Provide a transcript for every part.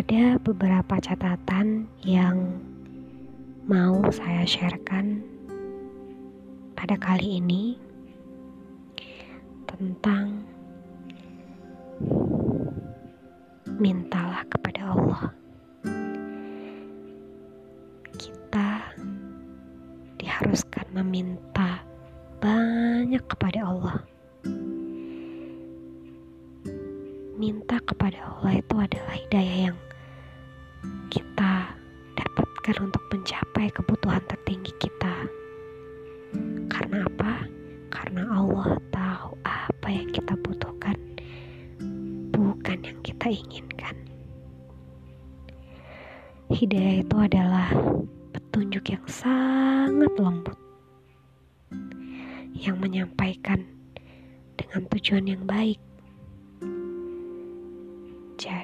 ada beberapa catatan yang mau saya sharekan pada kali ini tentang mintalah kepada Allah. Kita diharuskan meminta banyak kepada Allah. Minta kepada Allah itu adalah hidayah yang kita dapatkan untuk mencapai kebutuhan tertinggi kita. Karena apa? Karena Allah tahu apa yang kita butuhkan, bukan yang kita inginkan. Hidayah itu adalah petunjuk yang sangat lembut yang menyampaikan dengan tujuan yang baik.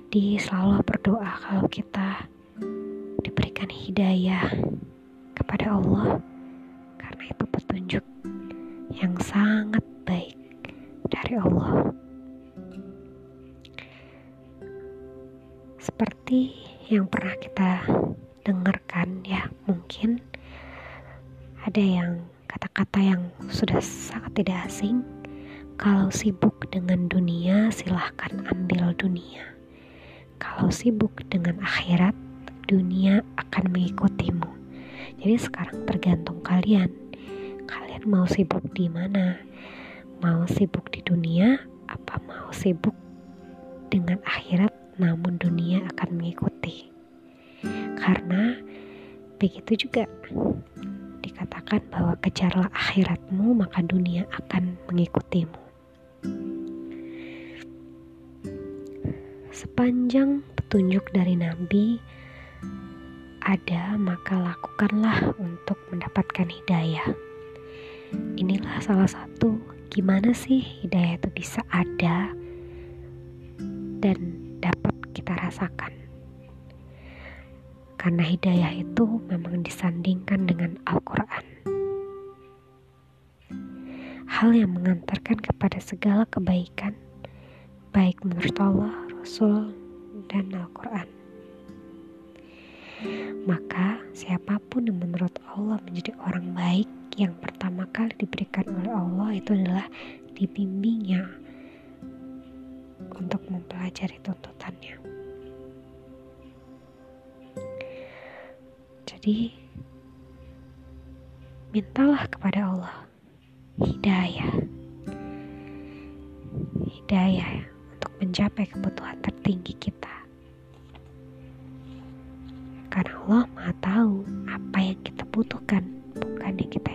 Jadi selalu berdoa kalau kita diberikan hidayah kepada Allah karena itu petunjuk yang sangat baik dari Allah. Seperti yang pernah kita dengarkan ya, mungkin ada yang kata-kata yang sudah sangat tidak asing. Kalau sibuk dengan dunia, silahkan ambil dunia. Kalau sibuk dengan akhirat, dunia akan mengikutimu. Jadi sekarang tergantung kalian. Kalian mau sibuk di mana? Mau sibuk di dunia apa mau sibuk dengan akhirat namun dunia akan mengikuti? Karena begitu juga dikatakan bahwa kejarlah akhiratmu maka dunia akan mengikutimu. Sepanjang petunjuk dari Nabi ada, maka lakukanlah untuk mendapatkan hidayah. Inilah salah satu gimana sih hidayah itu bisa ada dan dapat kita rasakan karena hidayah itu memang disandingkan dengan Al-Quran. Hal yang mengantarkan kepada segala kebaikan, baik menurut Allah, Rasul, dan Al-Quran. Maka, siapa pun yang menurut Allah menjadi orang baik, yang pertama kali diberikan oleh Allah itu adalah dibimbingnya untuk mempelajari tuntutannya. Jadi, mintalah kepada Allah hidayah. Hidayah mencapai kebutuhan tertinggi kita. Karena Allah Maha tahu apa yang kita butuhkan, bukan yang kita